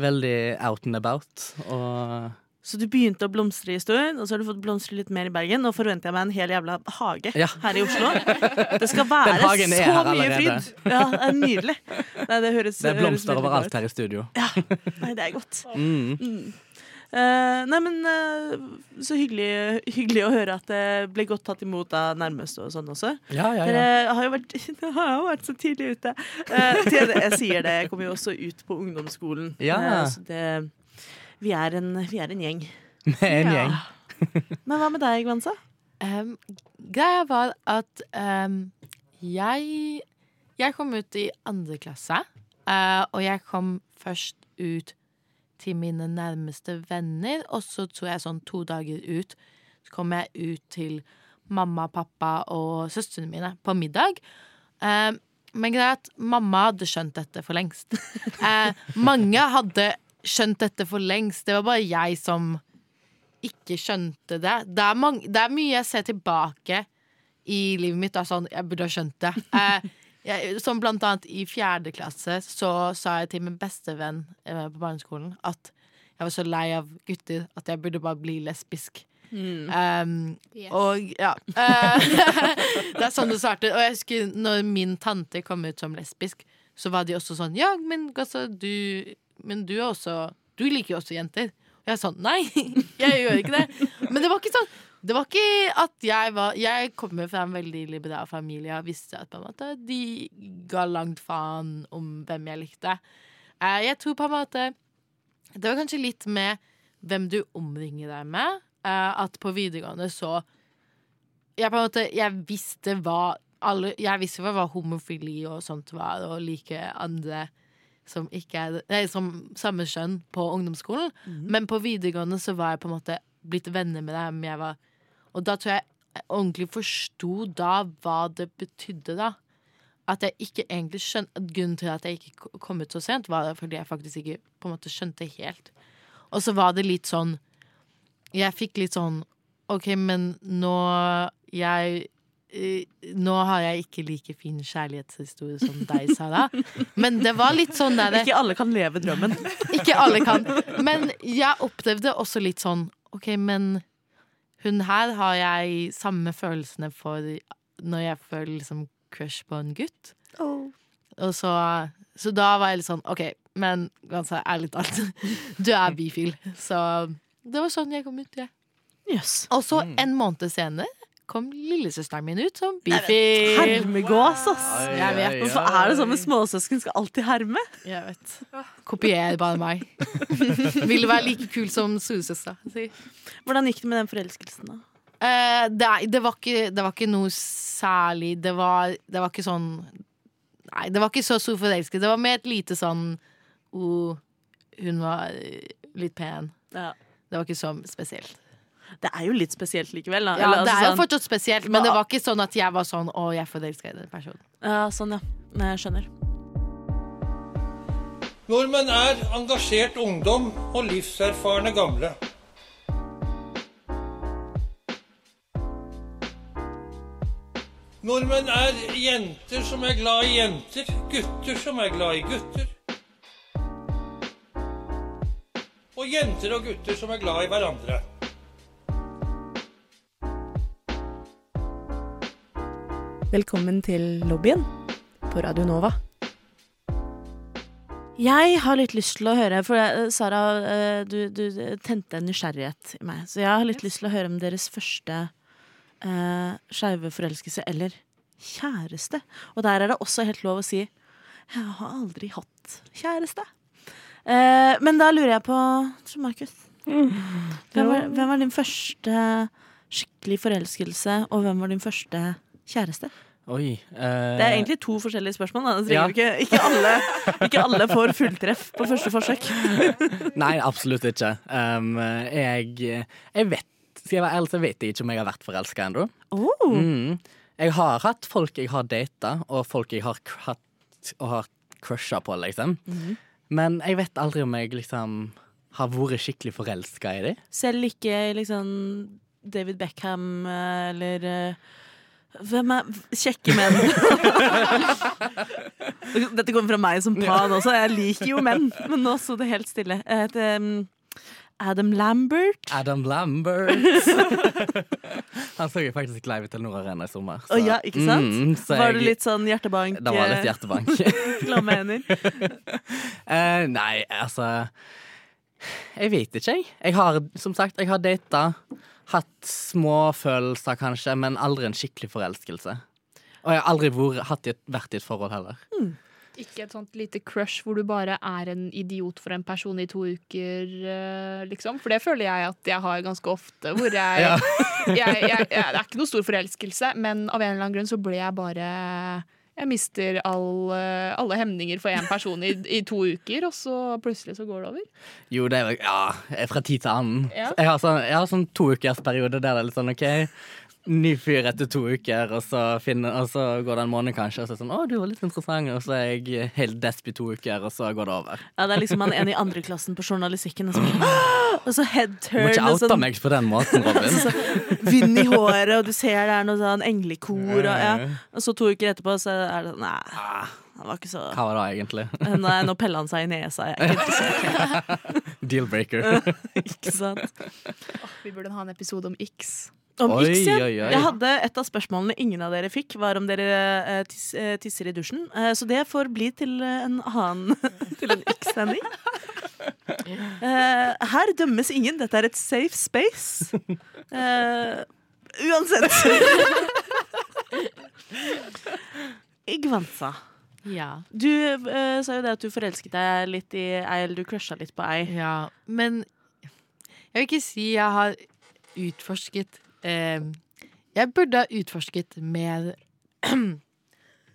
veldig out and about. Og Så du begynte å blomstre i stund, og så har du fått blomstre litt mer i Bergen. Nå forventer jeg meg en hel jævla hage Ja. her i Oslo. Det skal være så mye fryd. Ja, det er nydelig. Nei, det høres det er blomster overalt her i studio. Nei, det er godt. Mm. Eh, nei, men eh, så hyggelig, hyggelig å høre at det ble godt tatt imot av nærmeste og sånn også. Ja, ja, ja. Dere har jo vært, har jo vært så tidlig ute. Eh, til det, jeg sier det, jeg kommer jo også ut på ungdomsskolen. Ja. Eh, så det, vi, er en, vi er en gjeng. Med en Ja. gjeng. Men hva med deg, Gvansa? Um, greia var at um, jeg Jeg kom ut i andre klasse, Uh, og jeg kom først ut til mine nærmeste venner, og så tror jeg sånn to dager ut så kom jeg ut til mamma, pappa og søstrene mine på middag. Eh, men greia at mamma hadde skjønt dette for lengst. Eh, mange hadde skjønt dette for lengst. Det var bare jeg som ikke skjønte det. Det er, mange, det er mye jeg ser tilbake i livet mitt. Da, sånn, jeg burde ha skjønt det. Eh, jeg, som blant annet i fjerde klasse så sa jeg til min bestevenn eh, på barneskolen at jeg var så lei av gutter at jeg burde bare bli lesbisk. Um, Og ja eh, Det er sånn det startet. Og jeg husker når min tante kom ut som lesbisk, så var de også sånn Ja, men altså, du Men du er også Du liker jo også jenter. Og jeg er sånn Nei, jeg gjør ikke det. Men det var ikke sånn det var ikke at jeg var Jeg kommer fra en veldig liberal familie og visste at på en måte de ga langt faen om hvem jeg likte. Eh, Jeg tror på en måte Det var kanskje litt med hvem du omringer deg med. eh, At på videregående så Jeg på en måte Jeg visste hva alle, Jeg visste hva homofili og sånt var, og like andre som ikke er nei, som samme kjønn på ungdomsskolen. Men på videregående så var jeg på en måte blitt venner med dem. Jeg var, og da tror jeg jeg ordentlig forsto da hva det betydde, da. At jeg ikke egentlig skjønte Grunnen til at jeg ikke kom ut så sent, var fordi jeg faktisk ikke på en måte skjønte helt. Og så var det litt sånn Jeg fikk litt sånn OK, men nå Jeg eh, Nå har jeg ikke like fin kjærlighetshistorie som deg, Sara. Men det var litt sånn der Ikke alle kan leve drømmen. ikke alle kan. Men jeg opplevde også litt sånn OK, men hun her har jeg samme følelsene for når jeg føler liksom crush på en gutt. Og så, så da var jeg litt sånn OK, men ganske ærlig talt, du er bifil. Så det var sånn jeg kom ut, jeg. Jøss. Og så en måned senere kom lillesøsteren min ut som bifil. Hermegås, ass. Jeg vet, Hvorfor er det sånn med småsøsken skal alltid herme? Jeg vet. Kopier bare meg. Ville være like kul som storesøstera. Hvordan gikk det med den forelskelsen, da? Eh, det, det, var ikke, det var ikke noe særlig. Det var, det var ikke sånn Nei, det var ikke så stor forelskelse. Det var mer et lite sånn oh, Hun var litt pen. Ja. Det var ikke så spesielt. Det er jo litt spesielt likevel. Da. Ja, Eller, det altså, er jo sånn- fortsatt spesielt, men det var ikke sånn at jeg var sånn å, jeg forelska i den personen. Ja, sånn, ja. Nei, jeg skjønner. Nordmenn er engasjert ungdom og livserfarne gamle. Nordmenn er jenter som er glad i jenter, gutter som er glad i gutter. Og jenter og gutter som er glad i hverandre. Velkommen til lobbyen på Radio Nova. Jeg har litt lyst til å høre, for eh, Sara, eh, du, du tente en nysgjerrighet i meg. Så jeg har litt lyst til å høre om deres første uh, skeive forelskelse eller kjæreste. Og der er det også helt lov å si 'jeg har aldri hatt kjæreste'. Eh, men da lurer jeg på Markus. Hvem, hvem var din første skikkelig forelskelse, og hvem var din første kjæreste? Oi. eh, Det er egentlig to forskjellige spørsmål. Da. Ja. ikke, ikke, alle, ikke alle får fulltreff på første forsøk. Nei, absolutt ikke. Um, jeg, jeg vet Skal jeg være ærlig, så vet jeg ikke om jeg har vært forelska ennå. Oh. Mm. Jeg har hatt folk jeg har data, og folk jeg har hatt og har crusha på, liksom. Mhm. Men jeg vet aldri om jeg liksom har vært skikkelig forelska i dem. Selv ikke liksom David Beckham eh, eller eh, Hvem er Kjekke menn. Dette kommer fra meg som pan også. Jeg liker jo menn, men nå sto det helt stille. Jeg heter um, Adam Lambert. Adam Lambert. Han så jo faktisk live i Telenor Arena i sommer. Å ja, ikke sant? Mm, så Var det litt sånn hjertebank? Det var litt eh, hjertebank. Klamme hender. uh, nei, altså Jeg vet ikke, jeg. Jeg har, som sagt, jeg har data. Hatt små følelser, kanskje, men aldri en skikkelig forelskelse. Og jeg har aldri vært, hatt i et, vært i et forhold heller. Ikke et sånt lite crush hvor du bare er en idiot for en person i to uker, eh, liksom. For det føler jeg at jeg har ganske ofte. Hvor jeg, Ja. jeg, jeg, jeg Det er ikke noe stor forelskelse, men av en eller annen grunn så ble jeg bare Jeg mister all, eh, alle hemninger for én person i, i to uker, og så plutselig så går det over. Jo, det er jo Ja, fra tid til annen. Ja. Jeg har sånn, jeg har sånn toukersperiode der det er litt sånn OK. Ny fyr etter to uker, og så, finner, og så går det en måned kanskje, og så er det sånn 'Å, du var litt interessant', og så er jeg helt desp i to uker, og så går det over. Ja, det er liksom han en i andre klassen på journalistikken, og så, og så headturn Du må ikke oute sånn- meg på den måten, Robin. så vind i håret, og du ser det er noe sånn englekor, og, ja. og så to uker etterpå så er det sånn Nei, Ah, han var ikke så Hva var det egentlig? Nei, nå pella han seg i nesa. Jeg er ikke interessert. Deal-breaker. Ikke sant? Vi burde ha en episode om X. Om Oi, X, ja. oi, oi. Jeg hadde Et av spørsmålene ingen av dere fikk, var om dere eh, tiss, eh, tisser i dusjen. Eh, så det får bli til en annen Til en X-sending. Eh, her dømmes ingen. Dette er et safe space. Eh, uansett. Igvansa. Ja. Du sa jo det at du forelsket deg litt i ei, eller du crusha litt på ei. ja. Men jeg vil ikke si jeg har utforsket eh, Jeg burde ha utforsket mer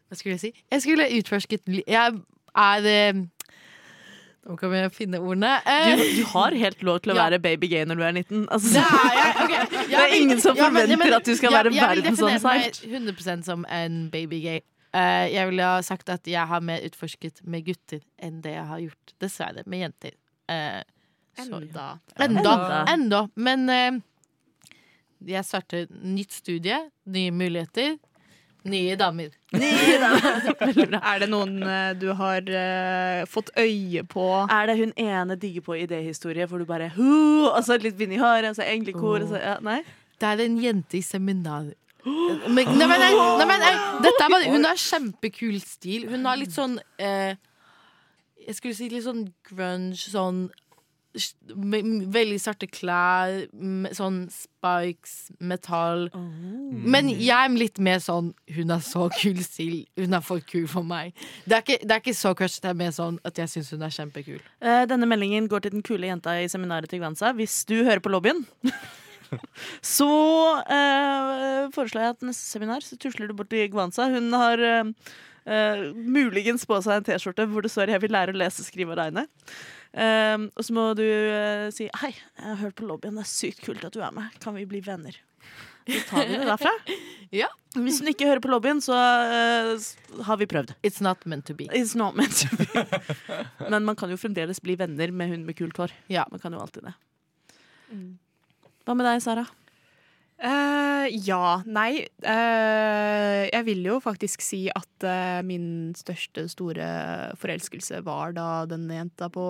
Hva skulle jeg si? Jeg skulle ha utforsket Jeg er eh, Nå kan vi finne ordene. Du, Eh, du har helt lov til å Ja. være baby gay når du er 19. Altså, det er jeg. ok. Det er ingen som ja, men- ja, forventer men- at du skal ja, være Jeg vil definere meg 100% som en babygay. Eh, jeg ville ha sagt at jeg har mer utforsket med gutter enn det jeg har gjort, dessverre, med jenter. Eh. Enda. Enda. Enda. Enda. Men eh, jeg starter nytt studie, nye muligheter, nye damer. Er det noen eh, du har uh, fått øye på? Er det hun ene digger på idéhistorie hvor du bare «Hu!» Og så litt vind i håret, og så englekor og så, ja, Nei? Det er en jente i seminar. Men, nei, men, nei, nei, men, nei, dette er bare, hun har kjempekul stil. Hun har litt sånn eh, Jeg skulle si litt sånn grunge, sånn veldig svarte klær, sånn spikes, metall. Men jeg er litt mer sånn Hun er så kul stil. Hun er for kul for meg. Det er ikke, det er ikke så crushet, det er mer sånn at jeg syns hun er kjempekul. Uh, Denne meldingen går til den kule jenta i seminaret til Gwansa Hvis du hører på lobbyen, så uh, foreslår jeg at neste seminar så tusler du bort til Gwansa Hun har eh, Eh, muligens på seg en T-skjorte hvor det står 'Jeg vil lære å lese, skrive og regne'. Uh, og så må du uh, si 'Hei, jeg har hørt på lobbyen, det er sykt kult at du er med. Kan vi bli venner?' Så tar vi det derfra. Ja. Hvis hun ikke hører på lobbyen, så eh, har vi prøvd. It's not meant to be. It's not meant to be. Men man kan jo fremdeles bli venner med hun med kult hår. Ja. Man kan jo alltid det. Hva med deg, Sara? Eh, ja, nei. Uh, jeg vil jo faktisk si at uh, min største store forelskelse var da denne jenta på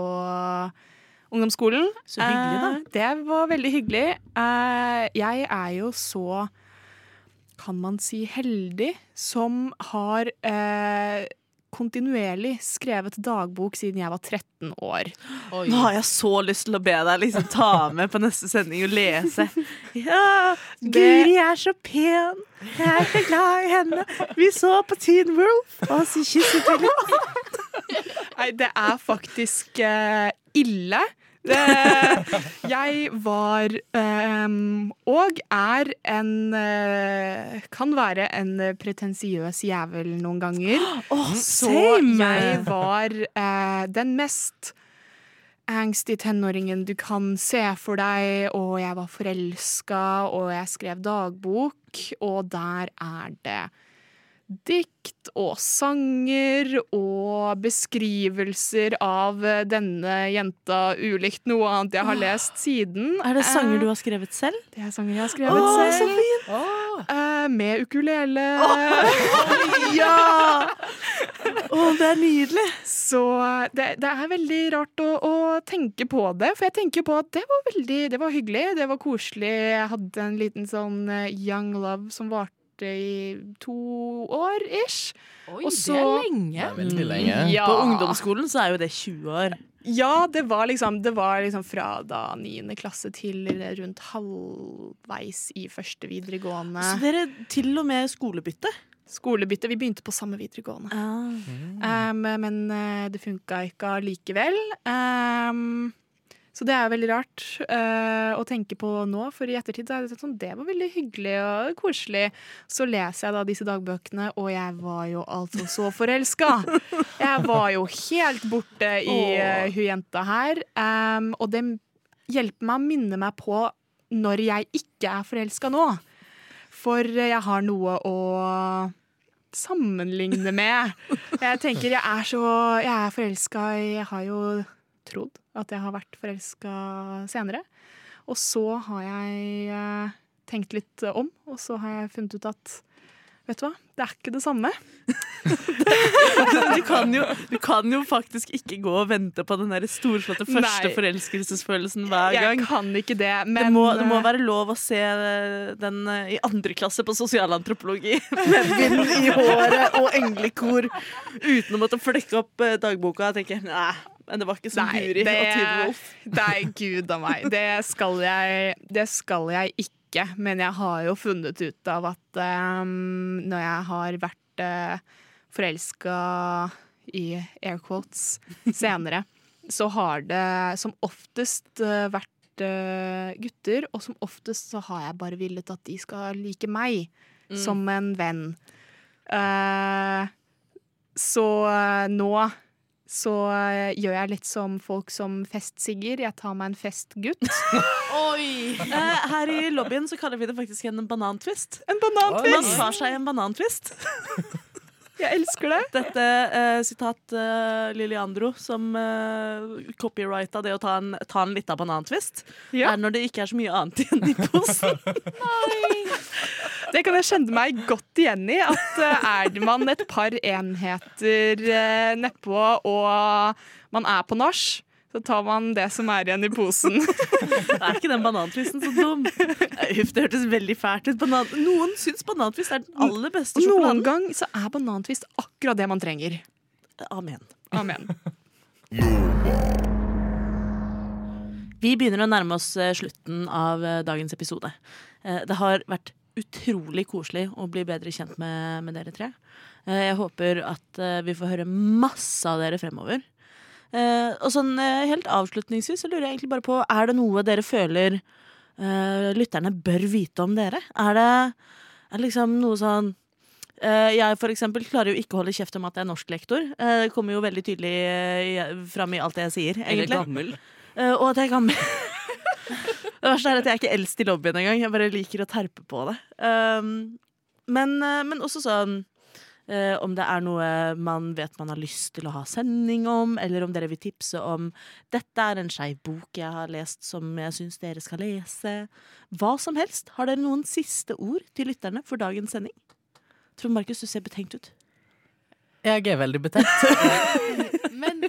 ungdomsskolen. Så hyggelig, da. Det var veldig hyggelig. Jeg er jo så, kan man si, heldig som har kontinuerlig skrevet dagbok siden jeg var 13 år. Oi. Nå har jeg så lyst til å be deg liksom ta med på neste sending og lese. Ja, Guri er så pen, jeg er så glad i henne. Vi så på Teen Wolf, og så kysset vi litt. Nei, det er faktisk uh, ille. Det, jeg var um, og er en uh, Kan være en pretensiøs jævel noen ganger. Oh, Så jeg var uh, den mest angsty tenåringen du kan se for deg, og jeg var forelska, og jeg skrev dagbok, og der er det dikt og sanger og beskrivelser av eh, denne jenta ulikt noe annet jeg har lest siden. Er det sanger du Eh, har skrevet selv? Det er sanger jeg har skrevet Åh, så selv. fint! Eh, med ukulele. Åh. Ja! Å, det er nydelig. Så det, det er veldig rart å, å tenke på det, for jeg tenker på at det var veldig Det var hyggelig, det var koselig. Jeg hadde en liten sånn young love som varte i to år ish. Oi, Og det er lenge. Det er veldig lenge. Ja. På ungdomsskolen så er jo det 20 år. Ja, det var liksom, det var liksom fra da niende klasse til rundt halvveis i første videregående. Så dere til og med skolebytte? Skolebytte. Vi begynte på samme videregående. Um, men eh, det funka ikke allikevel. Um, så det er veldig rart uh, å tenke på nå, for i ettertid så er det sånn det var veldig hyggelig og koselig. Så leser jeg da disse dagbøkene, og jeg var jo altså så forelska. Jeg var jo helt borte i uh, hun jenta her. Um, og det hjelper meg å minne meg på når jeg ikke er forelska nå. For jeg har noe å sammenligne med. Jeg tenker jeg er så Jeg er forelska Jeg har jo trodd at jeg har vært forelska senere. Og så har jeg eh, tenkt litt om, og så har jeg funnet ut at Vet du hva, det er ikke det samme. Du kan, jo, du kan jo faktisk ikke gå og vente på den der storslåtte første forelskelsesfølelsen hver gang. Jeg kan ikke det, men det, må, det må eh, være lov å se den eh, i andre klasse på sosialantropologi med vind i håret og englekor uten å måtte flekke opp dagboka Jeg tenker nei, men det var ikke som Nei, Guri det, og Tidwolf. Nei, gud a meg. Det skal jeg, det skal jeg ikke. Men jeg har jo funnet ut av at um, når jeg har vært uh, forelska i air quotes senere, så har det som oftest uh, vært eh, gutter, og som oftest så har jeg bare villet at de skal like meg som en venn. Uh, så eh, nå så eh, gjør jeg litt som folk som festsigger. Jeg tar meg en festgutt. Oi! Eh, her i lobbyen så kaller vi det faktisk en banantvist. En banantvist! Man tar seg en banantvist. Jeg elsker det. Dette uh, sitat uh, Liliandro, som uh, copyrighta det å ta en, ta en lita banantvist, Ja. er når det ikke er så mye annet igjen i posen. Det kan jeg kjenne meg godt igjen i. At eh, er man et par enheter uh, nedpå og man er på nach, så tar man det som er igjen i posen. Er ikke den banantvisten så dum? Uff, det hørtes veldig fælt ut. Banan Noen syns banantvist er den aller beste sjokoladen. Noen gang så er banantvist akkurat det man trenger. Amen. Amen. Vi begynner å nærme oss eh, slutten av eh, dagens episode. Eh, Det har vært utrolig koselig å bli bedre kjent med, med dere tre. Eh, Jeg håper at eh, vi får høre masse av dere fremover. Eh, Og sånn helt avslutningsvis så lurer jeg egentlig bare på Er det noe dere føler lytterne bør vite om dere? Er det, er det liksom noe sånn jeg for eksempel klarer jo ikke å holde kjeft om at jeg er norsklektor. Det kommer jo veldig tydelig fram i alt det jeg sier, Eller gammel. Og at jeg er gammel. det verste er at jeg er ikke eldst i lobbyen engang. Jeg bare liker å terpe på det. Um, men, eh, men også sånn uh, om det er noe man vet man har lyst til å ha sending om, eller om dere vil tipse om 'dette er en skeiv bok jeg har lest som jeg syns dere skal lese'. Hva som helst. Har dere noen siste ord til lytterne for dagens sending? Trond Markus, du ser betenkt ut. Jeg er veldig betenkt. Men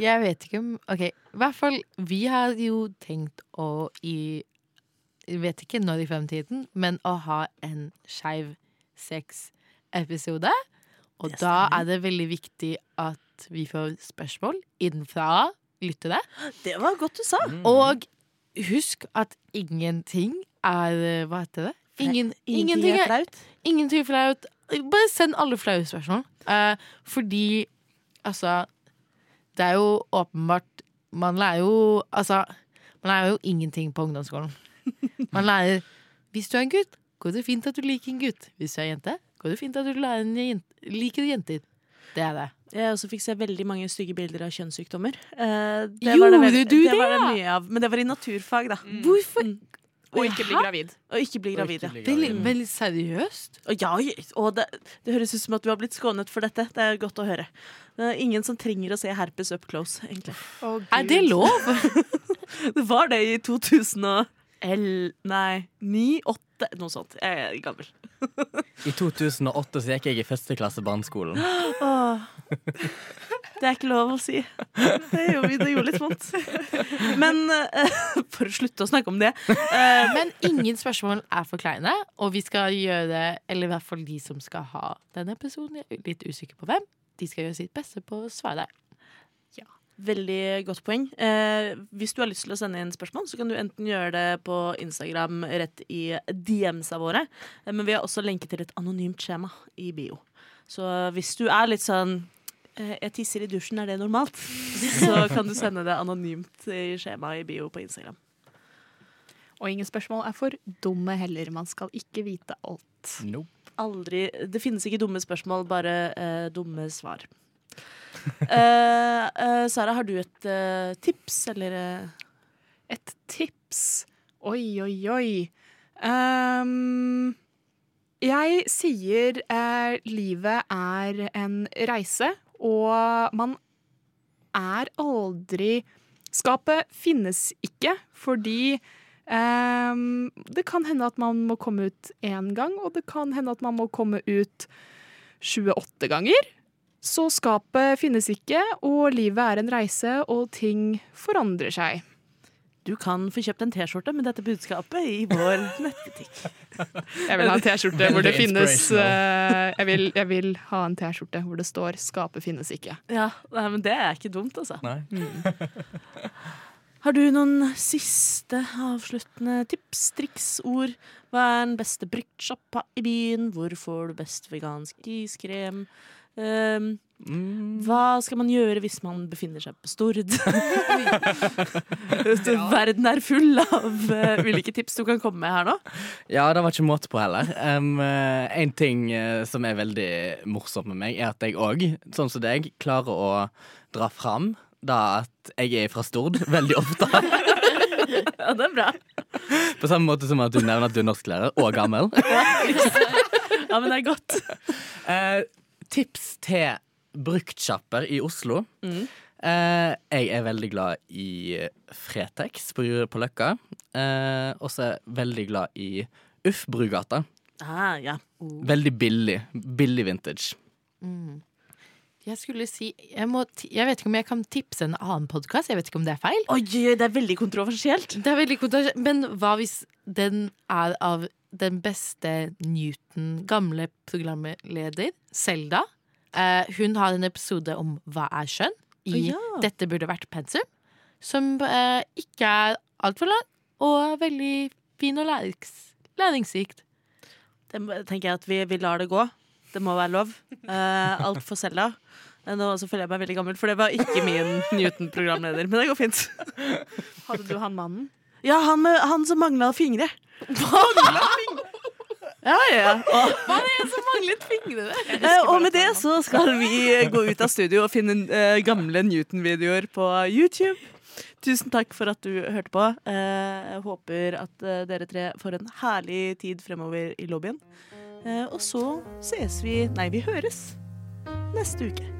jeg vet ikke om OK, i hvert fall vi har jo tenkt å i Jeg vet ikke når i fremtiden, men å ha en skeiv sex-episode. Og Det da er det veldig viktig at vi får spørsmål innenfra lyttere. Det var godt du sa. Og husk at ingenting er Hva heter det? Ingen, Ingenting er flaut. Ingenting flaut. Bare send alle flaue spørsmål. Eh, fordi altså Det er jo åpenbart Man lærer jo Altså, man lærer jo ingenting på ungdomsskolen. Man lærer Hvis du er en gutt, går det fint at du liker en gutt. Hvis du er en jente, går det fint at du jente, liker jenter. Det er det. Jeg også fikk se veldig mange stygge bilder av kjønnssykdommer. Eh, det Gjorde var det, du det? Var det det? mye av, men det var i naturfag, da. Hvorfor? Og ikke bli gravid. Og ikke bli gravid, ja. Veldig, veldig seriøst. Og ja, og det, det høres ut som at du har blitt skånet for dette. Det er godt å høre. Det er ingen som trenger å se herpes up close, egentlig. Er det lov? Det var det i 2000 og Nei, 9, 8 Noe sånt. Jeg er gammel. I 2008 så gikk jeg i første klasse barneskolen. Åh. Det er ikke lov å si. Det gjorde, det gjorde litt vondt. Men eh, for å slutte å snakke om det eh, Men ingen spørsmål er for kleine, og vi skal gjøre det, Eller i hvert fall de som skal ha denne episoden, jeg er litt usikker på hvem, de skal gjøre sitt beste på å svare deg. Veldig godt poeng. Eh, hvis du har lyst til å sende inn spørsmål, så kan du enten gjøre det på Instagram rett i DM-sa våre, eh, men vi har også lenke til et anonymt skjema i bio. Så hvis du er litt sånn eh, jeg tisser i dusjen, er det normalt? Så kan du sende det anonymt i skjemaet i bio på Instagram. Og ingen spørsmål er for dumme heller. Man skal ikke vite alt. Nope. Aldri Det finnes ikke dumme spørsmål, bare eh, dumme svar. Eh, eh, Sara, har du et eh, tips, eller eh, Et tips. Oi, oi, oi. Um, jeg sier eh, livet er en reise, og man er aldri Skapet finnes ikke fordi ehm, det kan hende at man må komme ut én gang, og det kan hende at man må komme ut 28 ganger. Så skapet finnes ikke, og livet er en reise, og ting forandrer seg. Du kan få kjøpt en T-skjorte med dette budskapet i vår nettbutikk. Jeg vil ha en T-skjorte hvor det finnes eh, jeg, vil, jeg vil ha en T-skjorte hvor det står 'skapet finnes ikke'. Ja, nei, men det er ikke dumt, altså. Nei. Har du noen siste avsluttende tips, triks, ord? Hva er den beste bruktsjappa i byen? Hvor får du best vegansk iskrem? Um, Mm. hva skal man gjøre hvis man befinner seg på Stord? Verden er full av uh, ulike tips du kan komme med her nå. Ja, det var ikke måte på heller. Um, en ting uh, som er veldig morsomt med meg, er at jeg òg, sånn som deg, klarer å dra fram da at jeg er fra Stord veldig ofte. Ja, det er bra. På samme måte som at du nevner at du er norsklærer og gammel. Ja, men det er godt. Tips til bruktsjapper i Oslo. Mm. Eh, jeg er veldig glad i Fretex på, på Løkka. Eh, og så er jeg veldig glad i Uff Brugata. Ah, ja. Veldig billig. Billig vintage. Mm. Jeg skulle si jeg, må, jeg vet ikke om jeg kan tipse en annen podkast. Jeg vet ikke om det er feil. Oi, det er veldig kontroversielt. Det er veldig kontroversielt, Men hva hvis den er av den beste Newton, gamle programleder, Selda? Eh, hun har en episode om hva er skjønn i ja. 'Dette burde vært pensum', som eh, ikke er altfor lang, og veldig fin og lærings, læringsrikt. Det tenker jeg at vi, vi lar det gå. Det må være lov. Eh, alt for Selda. Eh, Nå føler jeg meg veldig gammel, for det var ikke min Newton-programleder. Men det går fint. Hadde du han mannen? Ja, han, med, han som mangla fingre. Ja, Ja, ja. Og, Var det en som manglet fingrene? eh, og med det så skal vi gå ut av studio og finne eh, gamle Newton-videoer på YouTube. Tusen takk for at du hørte på. Eh, jeg håper at eh, dere tre får en herlig tid fremover i lobbyen. Eh, og så ses vi Nei, vi høres neste uke.